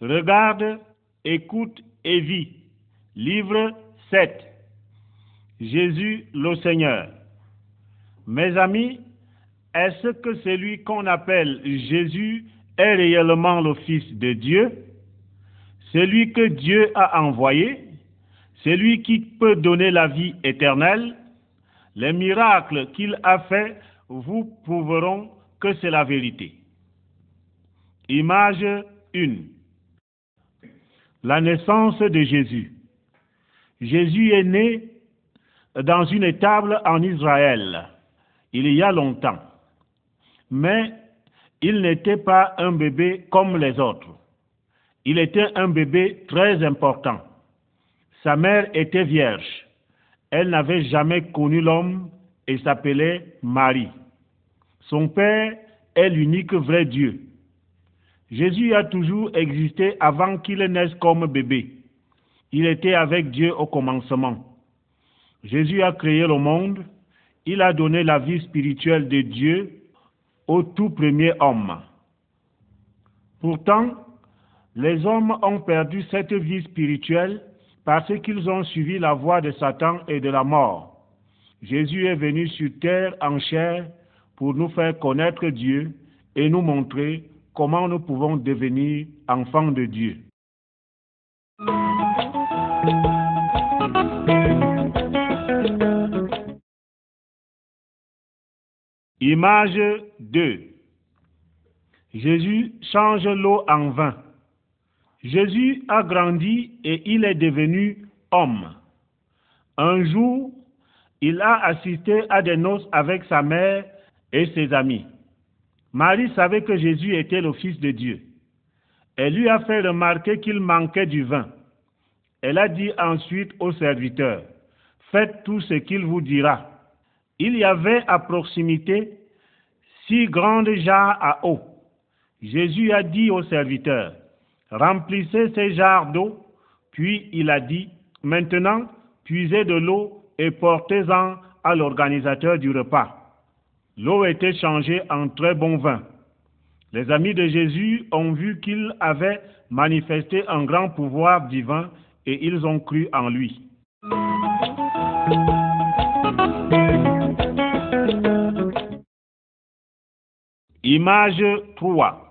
Regarde, écoute et vis. Livre 7. Jésus le Seigneur. Mes amis, est-ce que celui qu'on appelle Jésus est réellement le Fils de Dieu? Celui que Dieu a envoyé? Celui qui peut donner la vie éternelle Les miracles qu'il a faits vous prouveront que c'est la vérité. Image 1. La naissance de Jésus. Jésus est né dans une étable en Israël il y a longtemps. Mais il n'était pas un bébé comme les autres. Il était un bébé très important. Sa mère était vierge. Elle n'avait jamais connu l'homme et s'appelait Marie. Son père est l'unique vrai Dieu. Jésus a toujours existé avant qu'il naisse comme bébé. Il était avec Dieu au commencement. Jésus a créé le monde. Il a donné la vie spirituelle de Dieu au tout premier homme. Pourtant, les hommes ont perdu cette vie spirituelle parce qu'ils ont suivi la voie de Satan et de la mort. Jésus est venu sur terre en chair pour nous faire connaître Dieu et nous montrer comment nous pouvons devenir enfants de Dieu. Image 2. Jésus change l'eau en vin. Jésus a grandi et il est devenu homme. Un jour, il a assisté à des noces avec sa mère et ses amis. Marie savait que Jésus était le Fils de Dieu. Elle lui a fait remarquer qu'il manquait du vin. Elle a dit ensuite aux serviteurs, faites tout ce qu'il vous dira. Il y avait à proximité six grandes jarres à eau. Jésus a dit aux serviteurs, remplissez ces jarres d'eau, puis il a dit, maintenant, puisez de l'eau et portez-en à l'organisateur du repas. L'eau était changée en très bon vin. Les amis de Jésus ont vu qu'il avait manifesté un grand pouvoir divin et ils ont cru en lui. Image 3.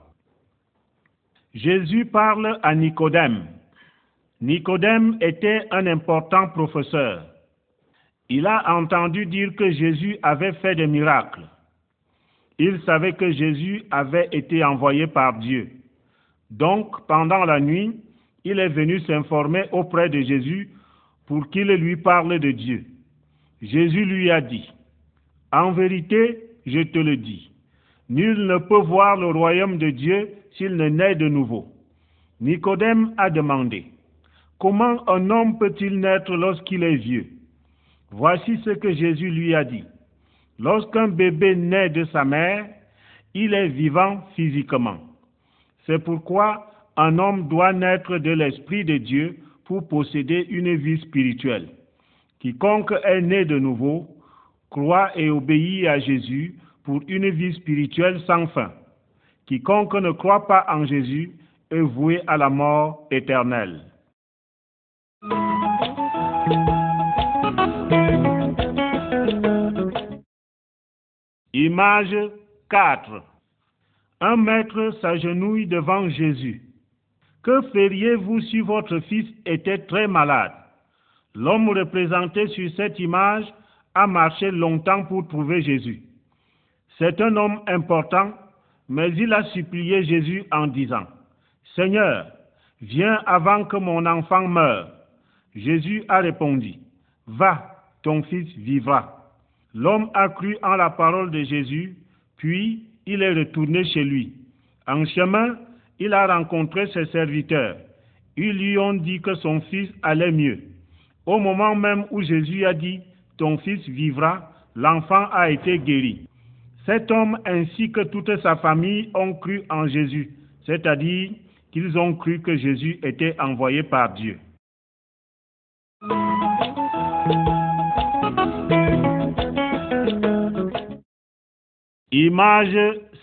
Jésus parle à Nicodème. Nicodème était un important professeur. Il a entendu dire que Jésus avait fait des miracles. Il savait que Jésus avait été envoyé par Dieu. Donc, pendant la nuit, il est venu s'informer auprès de Jésus pour qu'il lui parle de Dieu. Jésus lui a dit, En vérité, je te le dis, Nul ne peut voir le royaume de Dieu s'il ne naît de nouveau. Nicodème a demandé, Comment un homme peut-il naître lorsqu'il est vieux? Voici ce que Jésus lui a dit. Lorsqu'un bébé naît de sa mère, il est vivant physiquement. C'est pourquoi un homme doit naître de l'Esprit de Dieu pour posséder une vie spirituelle. Quiconque est né de nouveau croit et obéit à Jésus pour une vie spirituelle sans fin. Quiconque ne croit pas en Jésus est voué à la mort éternelle. Image 4. Un maître s'agenouille devant Jésus. Que feriez-vous si votre fils était très malade? L'homme représenté sur cette image a marché longtemps pour trouver Jésus. C'est un homme important, mais il a supplié Jésus en disant, Seigneur, viens avant que mon enfant meure. Jésus a répondu, Va, ton fils vivra. L'homme a cru en la parole de Jésus, puis il est retourné chez lui. En chemin, il a rencontré ses serviteurs. Ils lui ont dit que son fils allait mieux. Au moment même où Jésus a dit, Ton fils vivra, l'enfant a été guéri. Cet homme ainsi que toute sa famille ont cru en Jésus, c'est-à-dire qu'ils ont cru que Jésus était envoyé par Dieu. Image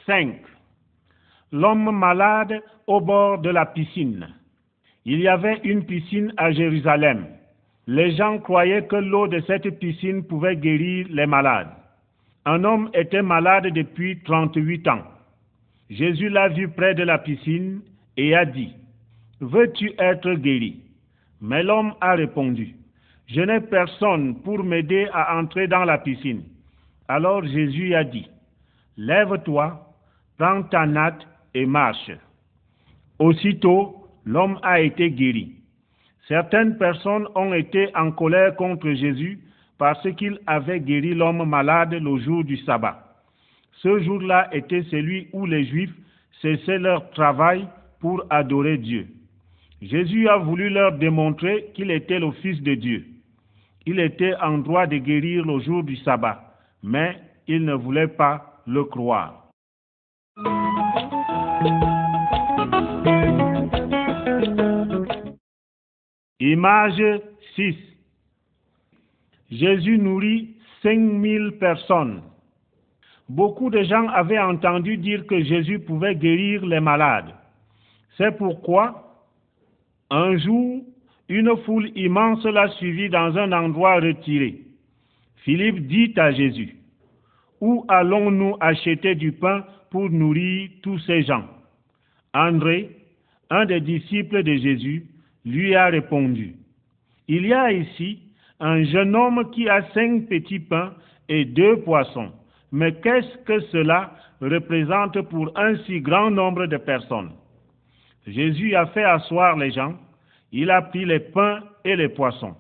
5. L'homme malade au bord de la piscine. Il y avait une piscine à Jérusalem. Les gens croyaient que l'eau de cette piscine pouvait guérir les malades. Un homme était malade depuis 38 ans. Jésus l'a vu près de la piscine et a dit, Veux-tu être guéri? Mais l'homme a répondu, Je n'ai personne pour m'aider à entrer dans la piscine. Alors Jésus a dit, Lève-toi, prends ta natte et marche. Aussitôt, l'homme a été guéri. Certaines personnes ont été en colère contre Jésus parce qu'il avait guéri l'homme malade le jour du sabbat. Ce jour-là était celui où les Juifs cessaient leur travail pour adorer Dieu. Jésus a voulu leur démontrer qu'il était le Fils de Dieu. Il était en droit de guérir le jour du sabbat, mais ils ne voulaient pas le croire. Image 6. Jésus nourrit 5000 personnes. Beaucoup de gens avaient entendu dire que Jésus pouvait guérir les malades. C'est pourquoi, un jour, une foule immense l'a suivi dans un endroit retiré. Philippe dit à Jésus, Où allons-nous acheter du pain pour nourrir tous ces gens? André, un des disciples de Jésus, lui a répondu, Il y a ici un jeune homme qui a cinq petits pains et deux poissons. Mais qu'est-ce que cela représente pour un si grand nombre de personnes? Jésus a fait asseoir les gens, il a pris les pains et les poissons.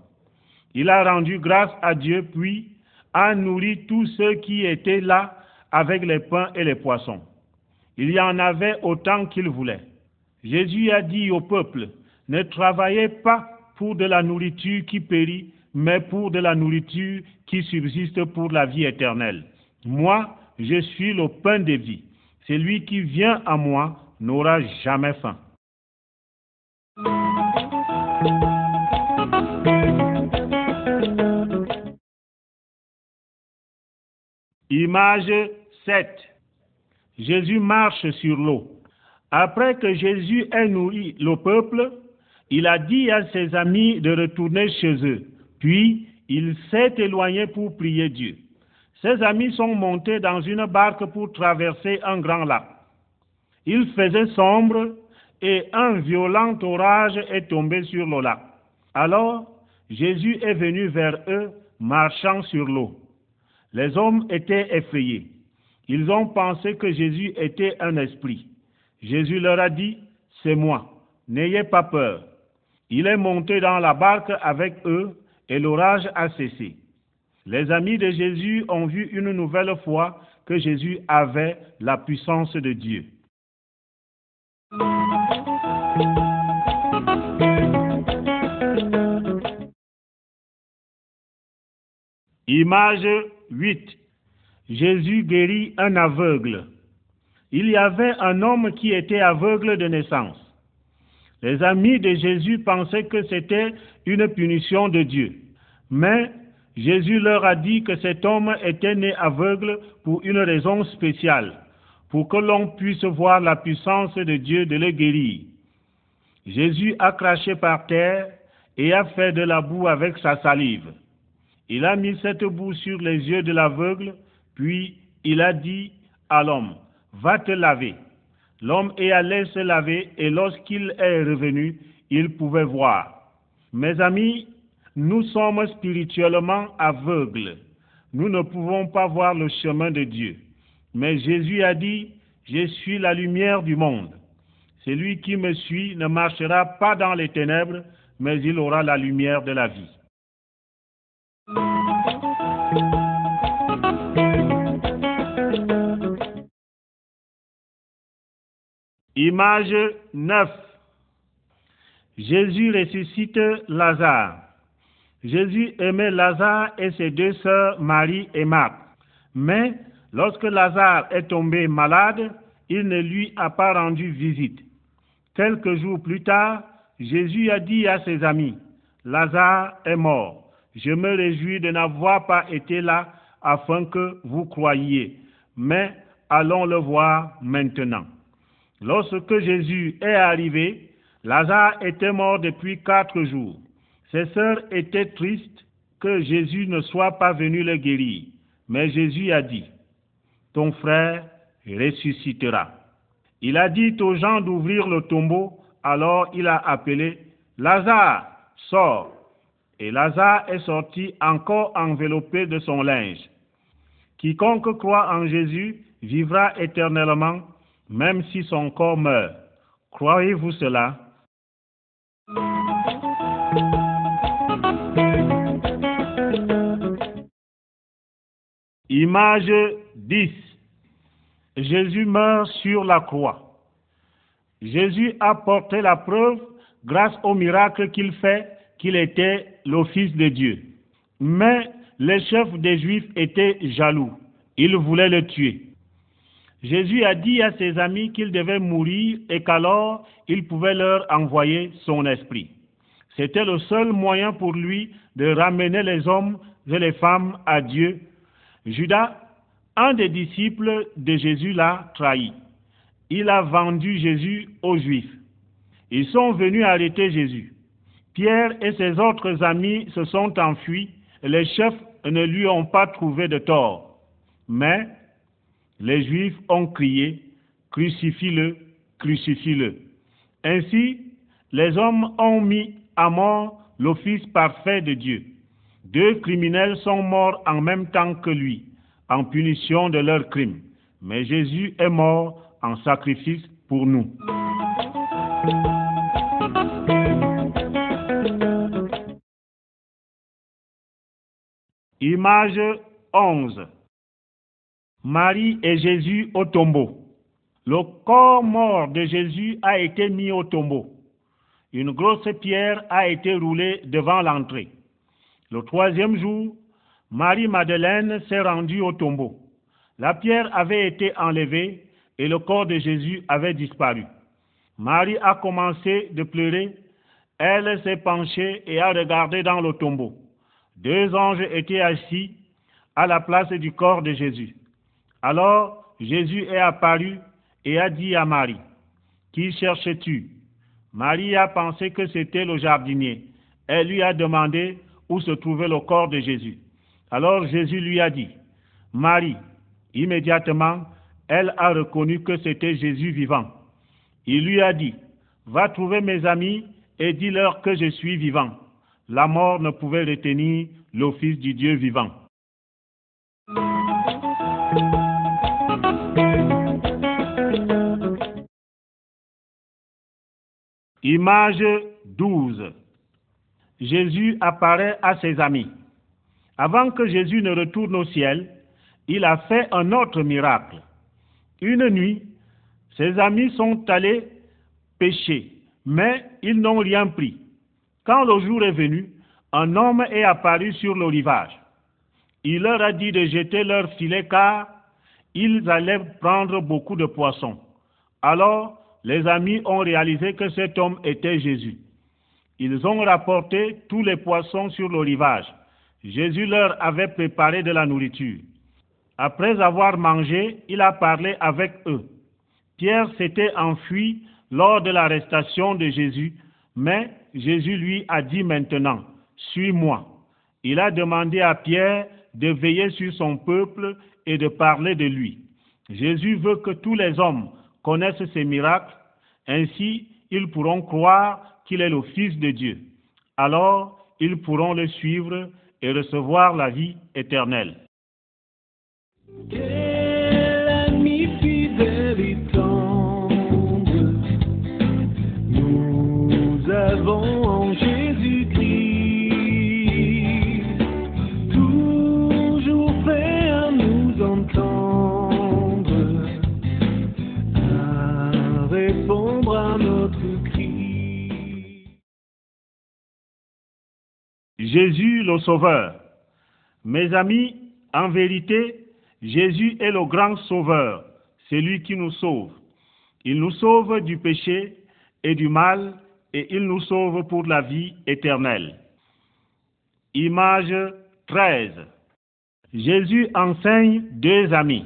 Il a rendu grâce à Dieu, puis a nourri tous ceux qui étaient là avec les pains et les poissons. Il y en avait autant qu'il voulait. Jésus a dit au peuple, ne travaillez pas pour de la nourriture qui périt, mais pour de la nourriture qui subsiste pour la vie éternelle. Moi, je suis le pain de vie. Celui qui vient à moi n'aura jamais faim. Image 7. Jésus marche sur l'eau. Après que Jésus ait nourri le peuple, il a dit à ses amis de retourner chez eux. Puis, il s'est éloigné pour prier Dieu. Ses amis sont montés dans une barque pour traverser un grand lac. Il faisait sombre et un violent orage est tombé sur le lac. Alors, Jésus est venu vers eux marchant sur l'eau. Les hommes étaient effrayés. Ils ont pensé que Jésus était un esprit. Jésus leur a dit, c'est moi, n'ayez pas peur. Il est monté dans la barque avec eux et l'orage a cessé. Les amis de Jésus ont vu une nouvelle fois que Jésus avait la puissance de Dieu. Image 8. Jésus guérit un aveugle. Il y avait un homme qui était aveugle de naissance. Les amis de Jésus pensaient que c'était une punition de Dieu. Mais Jésus leur a dit que cet homme était né aveugle pour une raison spéciale, pour que l'on puisse voir la puissance de Dieu de le guérir. Jésus a craché par terre et a fait de la boue avec sa salive. Il a mis cette boue sur les yeux de l'aveugle, puis il a dit à l'homme, va te laver. L'homme est allé se laver et lorsqu'il est revenu, il pouvait voir. Mes amis, nous sommes spirituellement aveugles. Nous ne pouvons pas voir le chemin de Dieu. Mais Jésus a dit, je suis la lumière du monde. Celui qui me suit ne marchera pas dans les ténèbres, mais il aura la lumière de la vie. Image 9. Jésus ressuscite Lazare. Jésus aimait Lazare et ses deux sœurs Marie et Marthe. Mais lorsque Lazare est tombé malade, il ne lui a pas rendu visite. Quelques jours plus tard, Jésus a dit à ses amis, Lazare est mort. Je me réjouis de n'avoir pas été là afin que vous croyiez. Mais allons le voir maintenant. Lorsque Jésus est arrivé, Lazare était mort depuis quatre jours. Ses sœurs étaient tristes que Jésus ne soit pas venu le guérir. Mais Jésus a dit, ton frère ressuscitera. Il a dit aux gens d'ouvrir le tombeau, alors il a appelé Lazare, sors. Et Lazare est sorti encore enveloppé de son linge. Quiconque croit en Jésus vivra éternellement, même si son corps meurt. Croyez-vous cela? Image 10. Jésus meurt sur la croix. Jésus a porté la preuve, grâce au miracle qu'il fait, qu'il était le Fils de Dieu. Mais les chefs des Juifs étaient jaloux. Ils voulaient le tuer. Jésus a dit à ses amis qu'il devait mourir et qu'alors il pouvait leur envoyer son esprit. C'était le seul moyen pour lui de ramener les hommes et les femmes à Dieu Judas, un des disciples de Jésus, l'a trahi. Il a vendu Jésus aux Juifs. Ils sont venus arrêter Jésus. Pierre et ses autres amis se sont enfuis. Les chefs ne lui ont pas trouvé de tort. Mais les Juifs ont crié, crucifie-le, crucifie-le. Ainsi, les hommes ont mis à mort l'office parfait de Dieu. Deux criminels sont morts en même temps que lui, en punition de leurs crimes. Mais Jésus est mort en sacrifice pour nous. Image 11. Marie et Jésus au tombeau. Le corps mort de Jésus a été mis au tombeau. Une grosse pierre a été roulée devant l'entrée. Le troisième jour, Marie-Madeleine s'est rendue au tombeau. La pierre avait été enlevée et le corps de Jésus avait disparu. Marie a commencé de pleurer. Elle s'est penchée et a regardé dans le tombeau. Deux anges étaient assis à la place du corps de Jésus. Alors Jésus est apparu et a dit à Marie, Qui cherches-tu? Marie a pensé que c'était le jardinier. Elle lui a demandé où se trouvait le corps de Jésus. Alors Jésus lui a dit, Marie, immédiatement, elle a reconnu que c'était Jésus vivant. Il lui a dit, va trouver mes amis et dis-leur que je suis vivant. La mort ne pouvait retenir l'office du Dieu vivant. Image 12. Jésus apparaît à ses amis. Avant que Jésus ne retourne au ciel, il a fait un autre miracle. Une nuit, ses amis sont allés pêcher, mais ils n'ont rien pris. Quand le jour est venu, un homme est apparu sur le rivage. Il leur a dit de jeter leur filet car ils allaient prendre beaucoup de poissons. Alors, les amis ont réalisé que cet homme était Jésus. Ils ont rapporté tous les poissons sur le rivage. Jésus leur avait préparé de la nourriture. Après avoir mangé, il a parlé avec eux. Pierre s'était enfui lors de l'arrestation de Jésus, mais Jésus lui a dit maintenant, Suis-moi. Il a demandé à Pierre de veiller sur son peuple et de parler de lui. Jésus veut que tous les hommes connaissent ses miracles, ainsi ils pourront croire qu'il est le Fils de Dieu. Alors, ils pourront le suivre et recevoir la vie éternelle. Le Sauveur. Mes amis, en vérité, Jésus est le grand Sauveur, celui qui nous sauve. Il nous sauve du péché et du mal et il nous sauve pour la vie éternelle. Image 13. Jésus enseigne deux amis.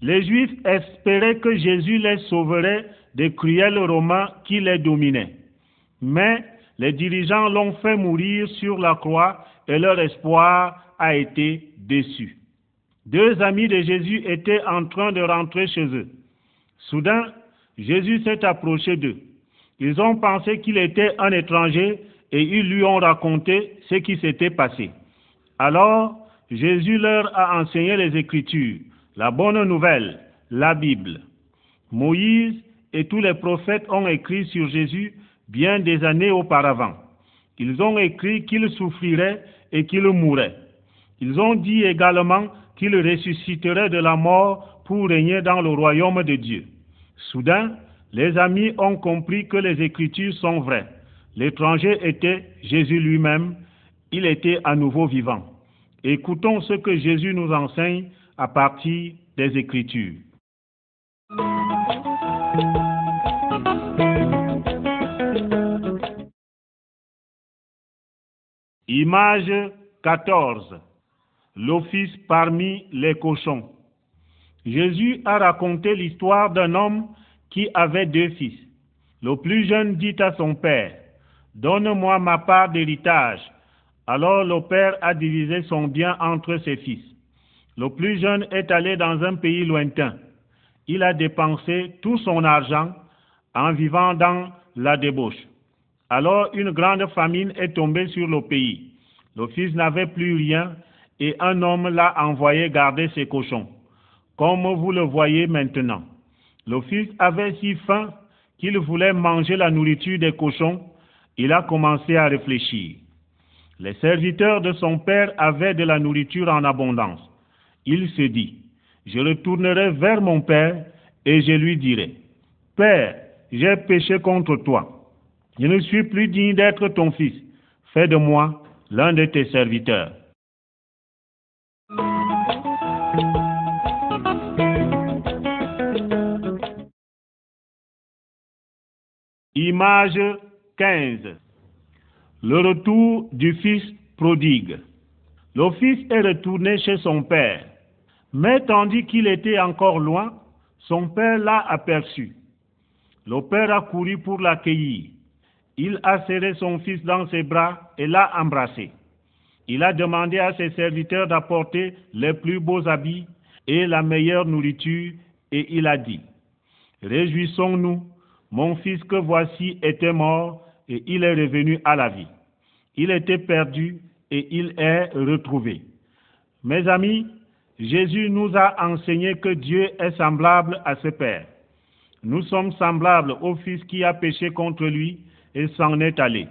Les Juifs espéraient que Jésus les sauverait des cruels Romains qui les dominaient. Mais les dirigeants l'ont fait mourir sur la croix et leur espoir a été déçu. Deux amis de Jésus étaient en train de rentrer chez eux. Soudain, Jésus s'est approché d'eux. Ils ont pensé qu'il était un étranger et ils lui ont raconté ce qui s'était passé. Alors, Jésus leur a enseigné les Écritures, la bonne nouvelle, la Bible. Moïse et tous les prophètes ont écrit sur Jésus bien des années auparavant. Ils ont écrit qu'il souffrirait et qu'il mourrait. Ils ont dit également qu'il ressusciterait de la mort pour régner dans le royaume de Dieu. Soudain, les amis ont compris que les Écritures sont vraies. L'étranger était Jésus lui-même. Il était à nouveau vivant. Écoutons ce que Jésus nous enseigne à partir des Écritures. Image 14. L'office parmi les cochons. Jésus a raconté l'histoire d'un homme qui avait deux fils. Le plus jeune dit à son père, Donne-moi ma part d'héritage. Alors le père a divisé son bien entre ses fils. Le plus jeune est allé dans un pays lointain. Il a dépensé tout son argent en vivant dans la débauche. Alors une grande famine est tombée sur le pays. Le fils n'avait plus rien et un homme l'a envoyé garder ses cochons, comme vous le voyez maintenant. Le fils avait si faim qu'il voulait manger la nourriture des cochons. Il a commencé à réfléchir. Les serviteurs de son père avaient de la nourriture en abondance. Il se dit, je retournerai vers mon père et je lui dirai, Père, j'ai péché contre toi. Je ne suis plus digne d'être ton fils. Fais de moi l'un de tes serviteurs. Image 15. Le retour du fils prodigue. Le fils est retourné chez son père, mais tandis qu'il était encore loin, son père l'a aperçu. Le père a couru pour l'accueillir. Il a serré son fils dans ses bras et l'a embrassé. Il a demandé à ses serviteurs d'apporter les plus beaux habits et la meilleure nourriture, et il a dit, Réjouissons-nous mon fils que voici était mort et il est revenu à la vie. Il était perdu et il est retrouvé. Mes amis, Jésus nous a enseigné que Dieu est semblable à ses pères. Nous sommes semblables au fils qui a péché contre lui et s'en est allé.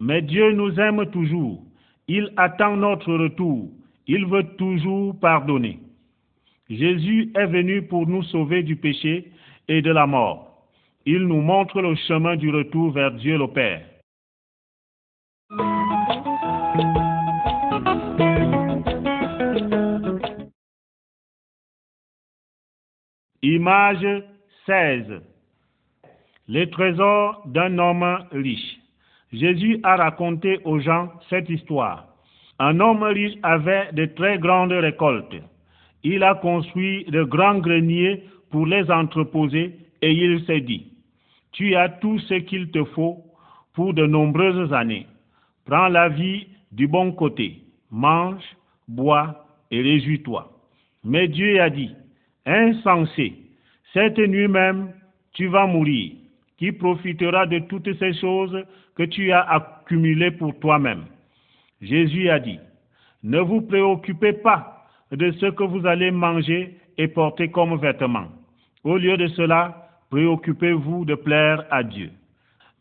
Mais Dieu nous aime toujours. Il attend notre retour. Il veut toujours pardonner. Jésus est venu pour nous sauver du péché et de la mort il nous montre le chemin du retour vers Dieu le Père. Image 16. Les trésors d'un homme riche. Jésus a raconté aux gens cette histoire. Un homme riche avait de très grandes récoltes. Il a construit de grands greniers pour les entreposer et il s'est dit, tu as tout ce qu'il te faut pour de nombreuses années. Prends la vie du bon côté, mange, bois et réjouis-toi. Mais Dieu a dit, insensé, cette nuit même, tu vas mourir. Qui profitera de toutes ces choses que tu as accumulées pour toi-même Jésus a dit, ne vous préoccupez pas de ce que vous allez manger et porter comme vêtements. Au lieu de cela, préoccupez-vous de plaire à Dieu.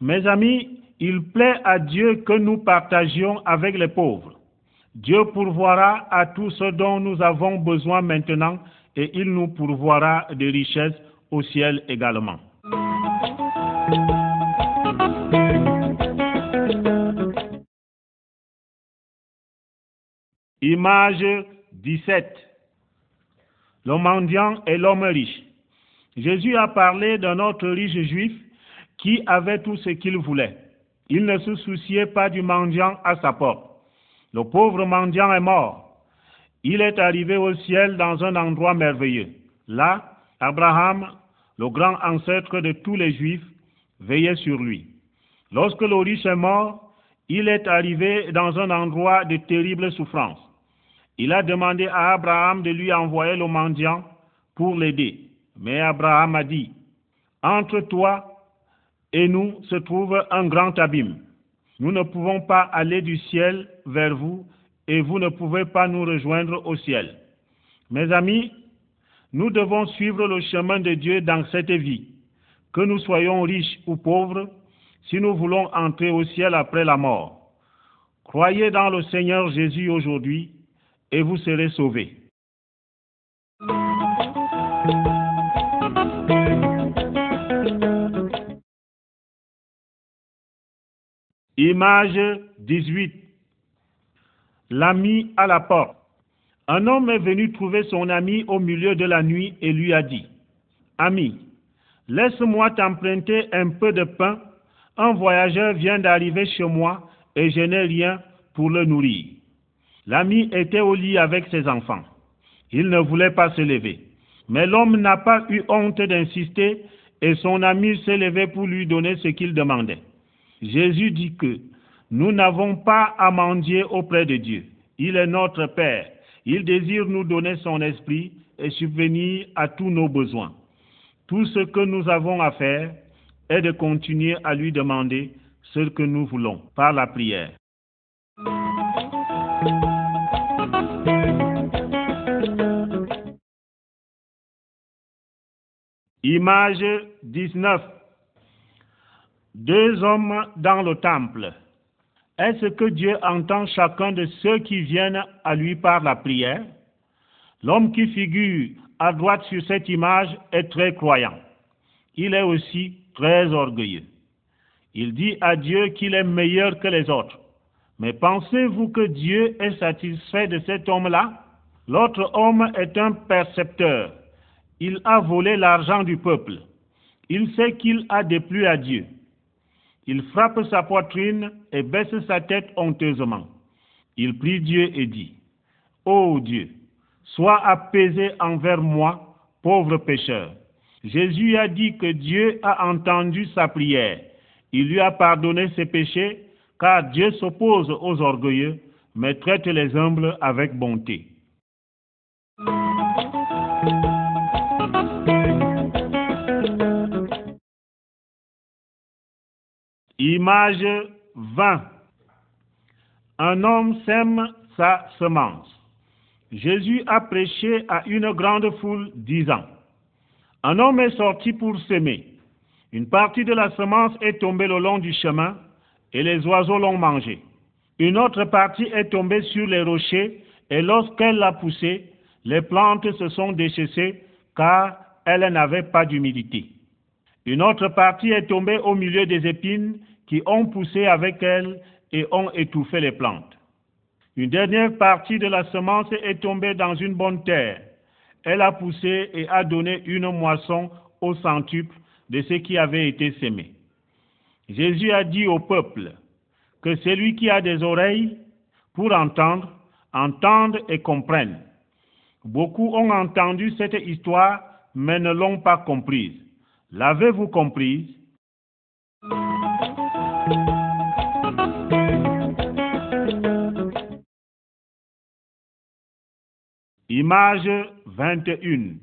Mes amis, il plaît à Dieu que nous partagions avec les pauvres. Dieu pourvoira à tout ce dont nous avons besoin maintenant et il nous pourvoira de richesses au ciel également. Image 17. Le mendiant et l'homme riche. Jésus a parlé d'un autre riche juif qui avait tout ce qu'il voulait. Il ne se souciait pas du mendiant à sa porte. Le pauvre mendiant est mort. Il est arrivé au ciel dans un endroit merveilleux. Là, Abraham, le grand ancêtre de tous les Juifs, veillait sur lui. Lorsque le riche est mort, il est arrivé dans un endroit de terrible souffrance. Il a demandé à Abraham de lui envoyer le mendiant pour l'aider. Mais Abraham a dit, entre toi et nous se trouve un grand abîme. Nous ne pouvons pas aller du ciel vers vous et vous ne pouvez pas nous rejoindre au ciel. Mes amis, nous devons suivre le chemin de Dieu dans cette vie. Que nous soyons riches ou pauvres, si nous voulons entrer au ciel après la mort. Croyez dans le Seigneur Jésus aujourd'hui et vous serez sauvés. Image 18. L'ami à la porte. Un homme est venu trouver son ami au milieu de la nuit et lui a dit, Ami, laisse-moi t'emprunter un peu de pain. Un voyageur vient d'arriver chez moi et je n'ai rien pour le nourrir. L'ami était au lit avec ses enfants. Il ne voulait pas se lever. Mais l'homme n'a pas eu honte d'insister et son ami s'est levé pour lui donner ce qu'il demandait. Jésus dit que nous n'avons pas à mendier auprès de Dieu. Il est notre Père. Il désire nous donner son esprit et subvenir à tous nos besoins. Tout ce que nous avons à faire est de continuer à lui demander ce que nous voulons par la prière. Image 19. Deux hommes dans le temple. Est-ce que Dieu entend chacun de ceux qui viennent à lui par la prière? L'homme qui figure à droite sur cette image est très croyant. Il est aussi très orgueilleux. Il dit à Dieu qu'il est meilleur que les autres. Mais pensez-vous que Dieu est satisfait de cet homme-là? L'autre homme est un percepteur. Il a volé l'argent du peuple. Il sait qu'il a déplu à Dieu. Il frappe sa poitrine et baisse sa tête honteusement. Il prie Dieu et dit, Ô Dieu, sois apaisé envers moi, pauvre pécheur. Jésus a dit que Dieu a entendu sa prière. Il lui a pardonné ses péchés, car Dieu s'oppose aux orgueilleux, mais traite les humbles avec bonté. Image 20. Un homme sème sa semence. Jésus a prêché à une grande foule disant, Un homme est sorti pour s'aimer. Une partie de la semence est tombée le long du chemin et les oiseaux l'ont mangée. Une autre partie est tombée sur les rochers et lorsqu'elle l'a poussée, les plantes se sont déchaissées car elles n'avaient pas d'humidité. Une autre partie est tombée au milieu des épines qui ont poussé avec elles et ont étouffé les plantes. Une dernière partie de la semence est tombée dans une bonne terre. Elle a poussé et a donné une moisson au centuple de ce qui avait été semé. Jésus a dit au peuple que celui qui a des oreilles pour entendre, entende et comprenne. Beaucoup ont entendu cette histoire, mais ne l'ont pas comprise. L'avez-vous comprise? Image 21.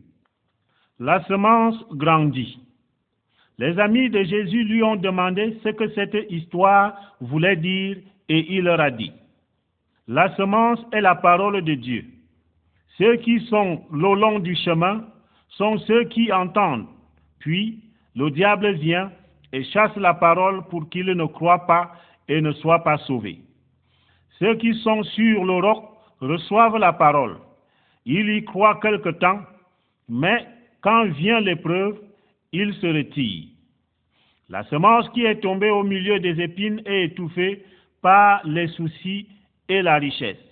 La semence grandit. Les amis de Jésus lui ont demandé ce que cette histoire voulait dire et il leur a dit, La semence est la parole de Dieu. Ceux qui sont le long du chemin sont ceux qui entendent. Puis le diable vient et chasse la parole pour qu'ils ne croient pas et ne soient pas sauvés. Ceux qui sont sur le roc reçoivent la parole. Ils y croient quelque temps, mais quand vient l'épreuve, ils se retirent. La semence qui est tombée au milieu des épines est étouffée par les soucis et la richesse.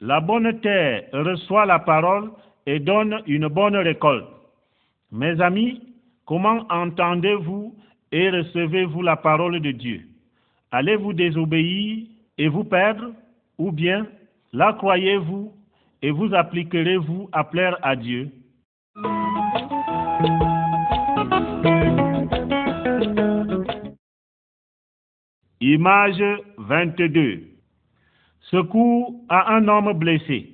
La bonne terre reçoit la parole et donne une bonne récolte. Mes amis, comment entendez-vous et recevez-vous la parole de Dieu? Allez-vous désobéir et vous perdre? Ou bien la croyez-vous et vous appliquerez-vous à plaire à Dieu? Image 22. Secours à un homme blessé.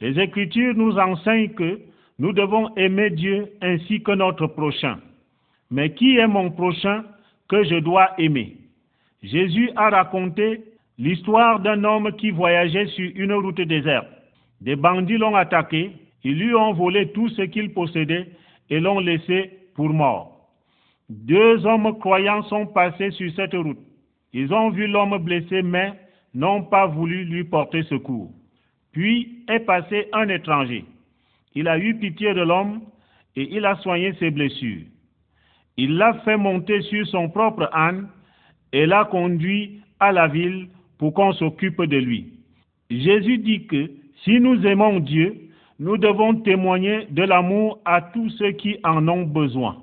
Les Écritures nous enseignent que nous devons aimer Dieu ainsi que notre prochain. Mais qui est mon prochain que je dois aimer? Jésus a raconté l'histoire d'un homme qui voyageait sur une route déserte. Des bandits l'ont attaqué, ils lui ont volé tout ce qu'il possédait et l'ont laissé pour mort. Deux hommes croyants sont passés sur cette route. Ils ont vu l'homme blessé, mais n'ont pas voulu lui porter secours. Puis est passé un étranger. Il a eu pitié de l'homme et il a soigné ses blessures. Il l'a fait monter sur son propre âne et l'a conduit à la ville pour qu'on s'occupe de lui. Jésus dit que si nous aimons Dieu, nous devons témoigner de l'amour à tous ceux qui en ont besoin.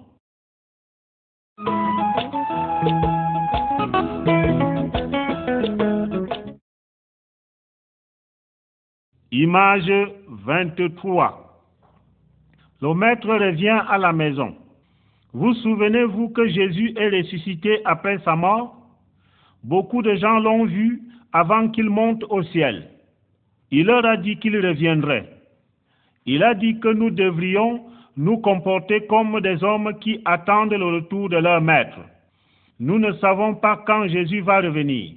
Image 23. Le maître revient à la maison. Vous souvenez-vous que Jésus est ressuscité après sa mort? Beaucoup de gens l'ont vu avant qu'il monte au ciel. Il leur a dit qu'il reviendrait. Il a dit que nous devrions nous comporter comme des hommes qui attendent le retour de leur maître. Nous ne savons pas quand Jésus va revenir.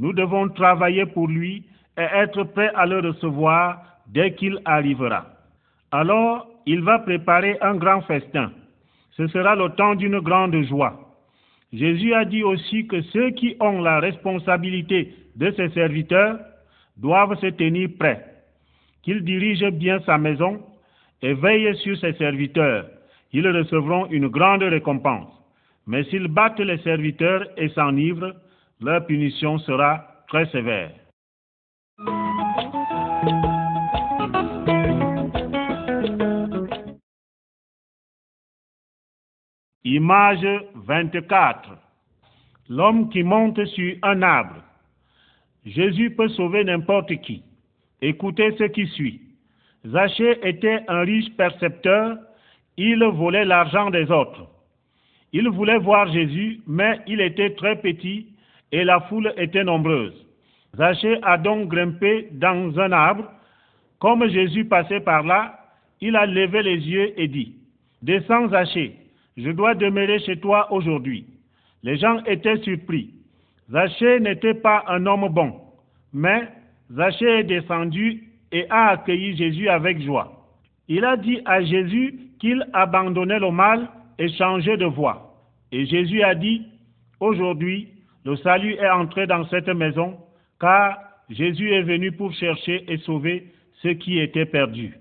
Nous devons travailler pour lui et être prêts à le recevoir dès qu'il arrivera. Alors, il va préparer un grand festin. Ce sera le temps d'une grande joie. Jésus a dit aussi que ceux qui ont la responsabilité de ses serviteurs doivent se tenir prêts, qu'ils dirigent bien sa maison et veillent sur ses serviteurs. Ils recevront une grande récompense. Mais s'ils battent les serviteurs et s'enivrent, leur punition sera très sévère. Image 24. L'homme qui monte sur un arbre. Jésus peut sauver n'importe qui. Écoutez ce qui suit. Zachée était un riche percepteur. Il volait l'argent des autres. Il voulait voir Jésus, mais il était très petit et la foule était nombreuse. Zachée a donc grimpé dans un arbre. Comme Jésus passait par là, il a levé les yeux et dit, Descends Zachée, je dois demeurer chez toi aujourd'hui. Les gens étaient surpris. Zachée n'était pas un homme bon, mais Zachée est descendu et a accueilli Jésus avec joie. Il a dit à Jésus qu'il abandonnait le mal et changeait de voie. Et Jésus a dit, aujourd'hui, le salut est entré dans cette maison, car Jésus est venu pour chercher et sauver ceux qui étaient perdus.